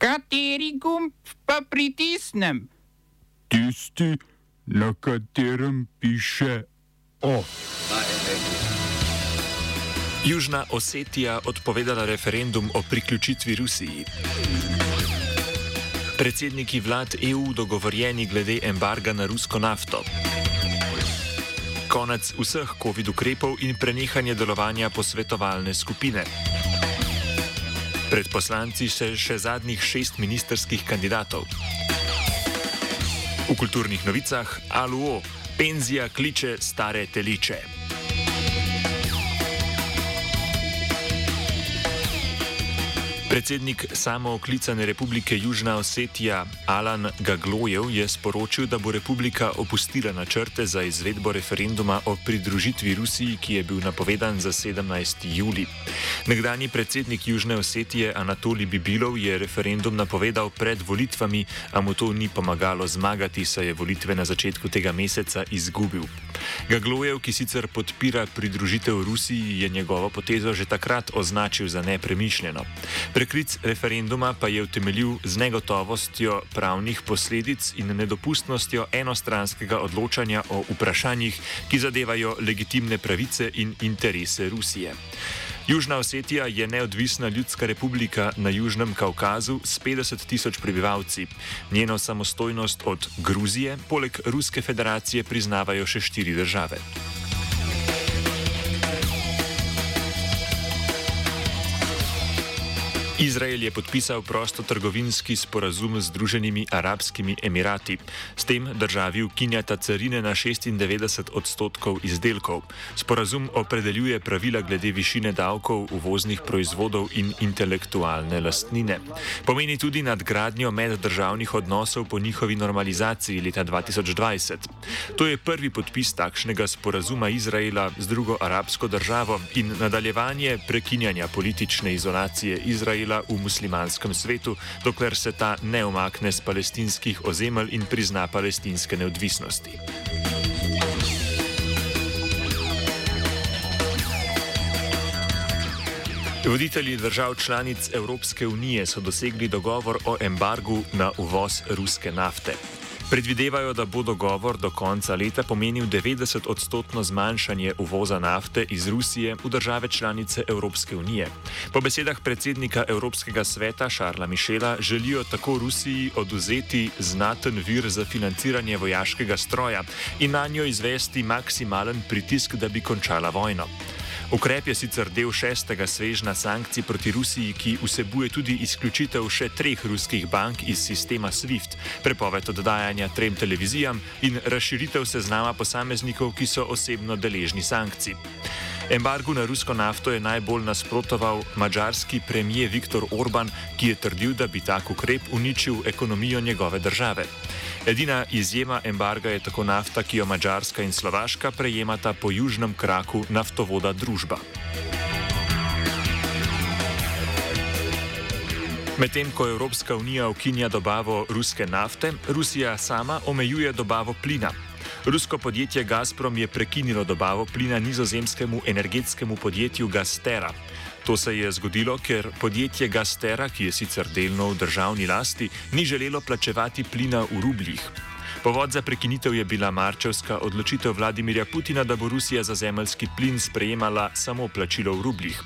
Kateri gumb pa pritisnem? Tisti, na katerem piše O. Južna Osetija odpovedala referendum o priključitvi Rusiji. Predsedniki vlad EU dogovorjeni glede embarga na rusko nafto. Konec vseh COVID ukrepov in prenehanje delovanja posvetovalne skupine. Pred poslanci se še zadnjih šest ministerskih kandidatov. V kulturnih novicah Aluo, penzija kliče stare teliče. Predsednik samooklicane republike Južna Osetija Alan Gaglojev je sporočil, da bo republika opustila načrte za izvedbo referenduma o pridružitvi Rusiji, ki je bil napovedan za 17. juli. Nekdani predsednik Južne Osetije Anatolij Bibilov je referendum napovedal pred volitvami, a mu to ni pomagalo zmagati, saj je volitve na začetku tega meseca izgubil. Gaglojev, ki sicer podpira pridružitev Rusiji, je njegovo potezo že takrat označil za nepremišljeno. Preklic referenduma pa je utemeljil z negotovostjo pravnih posledic in nedopustnostjo enostranskega odločanja o vprašanjih, ki zadevajo legitimne pravice in interese Rusije. Južna Osetija je neodvisna ljudska republika na Južnem Kaukazu s 50 tisoč prebivalci. Njeno samostojnost od Gruzije, poleg Ruske federacije, priznavajo še štiri države. Izrael je podpisal prostotrgovinski sporazum z Združenimi arabskimi emirati. S tem državi ukinjata carine na 96 odstotkov izdelkov. Sporazum opredeljuje pravila glede višine davkov uvoznih proizvodov in intelektualne lastnine. Pomeni tudi nadgradnjo meddržavnih odnosov po njihovi normalizaciji leta 2020. To je prvi podpis takšnega sporazuma Izraela z drugo arabsko državo in nadaljevanje prekinjanja politične izolacije Izraela živela v muslimanskem svetu, dokler se ta ne omakne z palestinskih ozemelj in prizna palestinske neodvisnosti. Voditelji držav članic Evropske unije so dosegli dogovor o embargu na uvoz ruske nafte. Predvidevajo, da bo dogovor do konca leta pomenil 90-odstotno zmanjšanje uvoza nafte iz Rusije v države članice Evropske unije. Po besedah predsednika Evropskega sveta Šarla Mišela želijo tako Rusiji oduzeti znaten vir za financiranje vojaškega stroja in na njo izvesti maksimalen pritisk, da bi končala vojno. Ukrep je sicer del šestega svežna sankcij proti Rusiji, ki vsebuje tudi izključitev še treh ruskih bank iz sistema SWIFT, prepoved oddajanja trem televizijam in razširitev seznama posameznikov, ki so osebno deležni sankcij. Embargu na rusko nafto je najbolj nasprotoval mađarski premijer Viktor Orban, ki je trdil, da bi tak ukrep uničil ekonomijo njegove države. Edina izjema embarga je tako nafta, ki jo Mačarska in Slovaška prejemata po južnem kraku naftovoda družba. Medtem ko Evropska unija ukinja dobavo ruske nafte, Rusija sama omejuje dobavo plina. Rusko podjetje Gazprom je prekinilo dobavo plina nizozemskemu energetskemu podjetju Gastera. To se je zgodilo, ker podjetje Gastera, ki je sicer delno v državni lasti, ni želelo plačevati plina v rubljih. Povod za prekinitev je bila marčevska odločitev Vladimirja Putina, da bo Rusija za zemljski plin sprejemala samo plačilo v rubljih.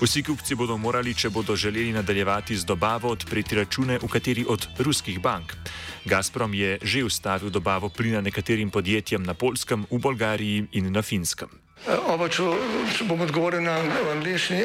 Vsi kupci bodo morali, če bodo želeli nadaljevati z dobavo, odpreti račune v kateri od ruskih bank. Gazprom je že ustavil dobavo plina nekaterim podjetjem na Polskem, v Bolgariji in na Finskem. Oba, če, če bom odgovoril na angliški.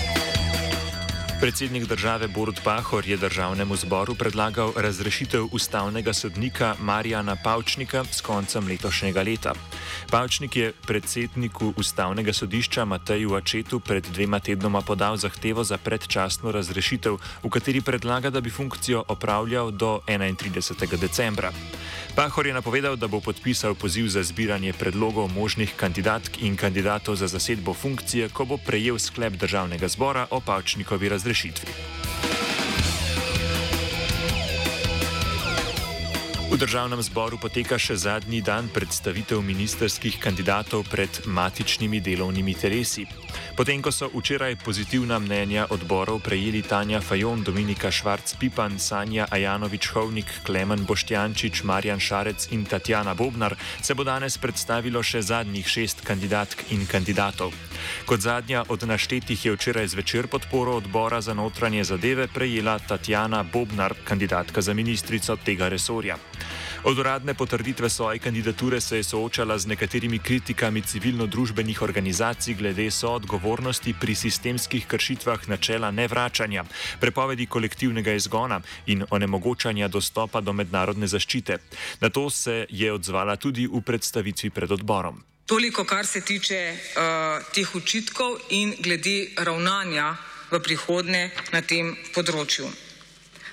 Predsednik države Borut Pahor je državnemu zboru predlagal razrešitev ustavnega sodnika Marijana Pavčnika s koncem letošnjega leta. Pavčnik je predsedniku ustavnega sodišča Mateju Ačetu pred dvema tednoma podal zahtevo za predčasno razrešitev, v kateri predlaga, da bi funkcijo opravljal do 31. decembra. Pahor je napovedal, da bo podpisal poziv za zbiranje predlogov možnih kandidatk in kandidatov za zasedbo funkcije, ko bo prejel sklep državnega zbora o Pavčnikovi razrešitvi. Državnem zboru poteka še zadnji dan predstavitev ministerskih kandidatov pred matičnimi delovnimi telesi. Potem, ko so včeraj pozitivna mnenja odborov prejeli Tanja Fajon, Dominika Švarc-Pipan, Sanja Ajanovič-Hovnik, Klemen Boštjančič, Marjan Šarec in Tatjana Bobnar, se bo danes predstavilo še zadnjih šest kandidatk in kandidatov. Kot zadnja od naštetih je včeraj zvečer podporo odbora za notranje zadeve prejela Tatjana Bobnar, kandidatka za ministrico tega resorja. Od uradne potrditve svoje kandidature se je soočala z nekaterimi kritikami civilno-družbenih organizacij glede soodgovornosti pri sistemskih kršitvah načela nevračanja, prepovedi kolektivnega izgona in onemogočanja dostopa do mednarodne zaščite. Na to se je odzvala tudi v predstavitvi pred odborom. Toliko, kar se tiče uh, teh očitkov in glede ravnanja v prihodnje na tem področju.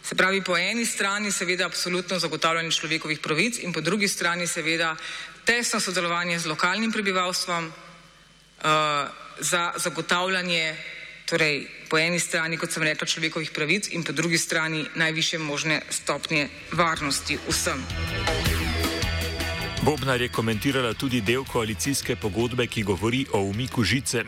Se pravi, po eni strani seveda absolutno zagotavljanje človekovih pravic in po drugi strani seveda tesno sodelovanje z lokalnim prebivalstvom uh, za zagotavljanje, torej po eni strani, kot sem rekla, človekovih pravic in po drugi strani najviše možne stopnje varnosti vsem. Bobnar je komentirala tudi del koalicijske pogodbe, ki govori o umiku žice,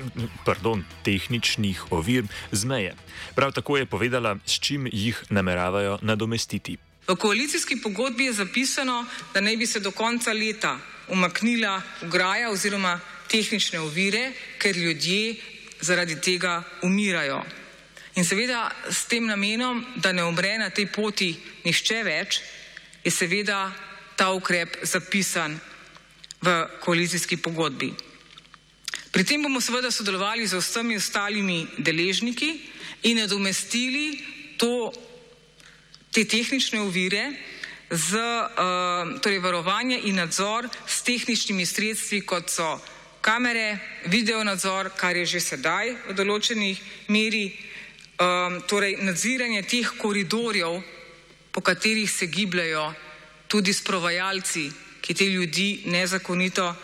pardon, tehničnih ovir z meje. Prav tako je povedala, s čim jih nameravajo nadomestiti. V koalicijski pogodbi je zapisano, da naj bi se do konca leta umaknila ograja oziroma tehnične ovire, ker ljudje zaradi tega umirajo. In seveda s tem namenom, da ne umre na tej poti nišče več, je seveda ta ukrep zapisan v koalicijski pogodbi. Pri tem bomo seveda sodelovali z vsemi ostalimi deležniki in nadomestili to, te tehnične ovire z uh, torej varovanje in nadzor s tehničnimi sredstvi, kot so kamere, video nadzor, kar je že sedaj v določenih meri, um, torej nadziranje teh koridorjev, po katerih se gibljajo tudi sprovajalci, ki te ljudi nezakonito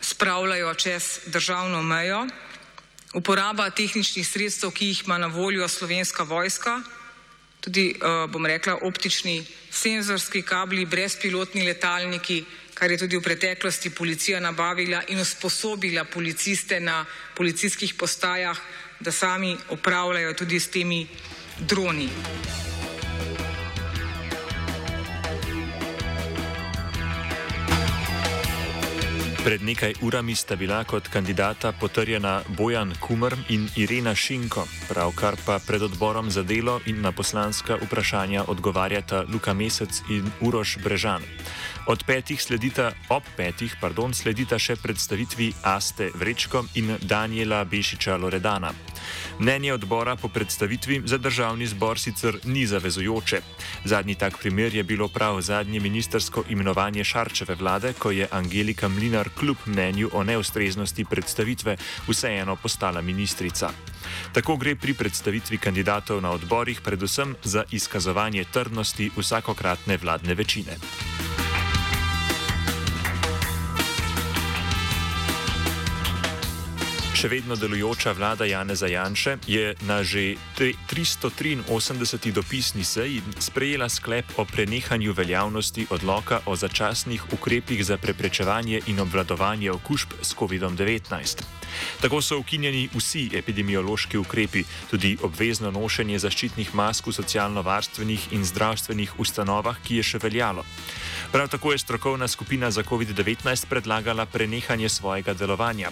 spravljajo čez državno mejo, uporaba tehničnih sredstev, ki jih ima na voljo slovenska vojska, tudi, uh, bom rekla, optični senzorski kabli, brezpilotni letalniki, kar je tudi v preteklosti policija nabavila in usposobila policiste na policijskih postajah, da sami upravljajo tudi s temi droni. Pred nekaj urami sta bila kot kandidata potrjena Bojan Kumr in Irena Šinko, pravkar pa pred odborom za delo in na poslanska vprašanja odgovarjata Luka Mesec in Uroš Brežan. Od petih sledita, ob petih, pardon, sledita še predstavitvi Aste Vrečko in Daniela Bešiča Loredana. Mnenje odbora po predstavitvi za državni zbor sicer ni zavezujoče. Zadnji tak primer je bilo prav zadnje ministersko imenovanje Šarčeve vlade, ko je Angelika Mlinar kljub mnenju o neustreznosti predstavitve vseeno postala ministrica. Tako gre pri predstavitvi kandidatov na odborih predvsem za izkazovanje trdnosti vsakokratne vladne večine. Še vedno delujoča vlada Janeza Janše je na že 383. dopisni seji sprejela sklep o prenehanju veljavnosti odloka o začasnih ukrepih za preprečevanje in obvladovanje okužb s COVID-19. Tako so ukinjeni vsi epidemiološki ukrepi, tudi obvezno nošenje zaščitnih mask v socialno-varstvenih in zdravstvenih ustanovah, ki je še veljalo. Prav tako je strokovna skupina za COVID-19 predlagala prenehanje svojega delovanja.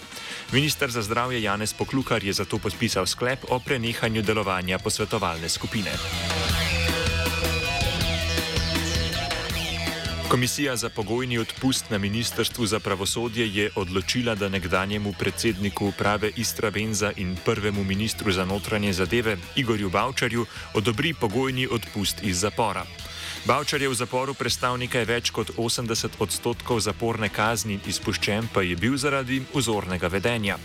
Ministr za zdravje Janez Poklukar je zato podpisal sklep o prenehanju delovanja posvetovalne skupine. Komisija za pogojni odpust na Ministrstvu za pravosodje je odločila, da nekdanjemu predsedniku uprave Istra Benza in prvemu ministru za notranje zadeve Igorju Bavčarju odobri pogojni odpust iz zapora. Bavčar je v zaporu prestal nekaj več kot 80 odstotkov zaporne kazni, izpuščen pa je bil zaradi vzornega vedenja.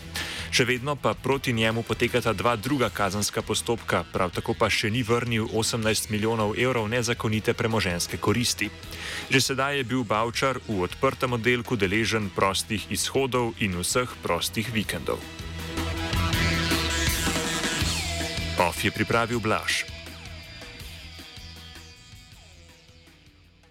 Še vedno pa proti njemu potekata dva druga kazanska postopka, prav tako pa še ni vrnil 18 milijonov evrov nezakonite premoženske koristi. Že sedaj je bil Bavčar v odprtem oddelku deležen prostih izhodov in vseh prostih vikendov. OF je pripravil Blaž.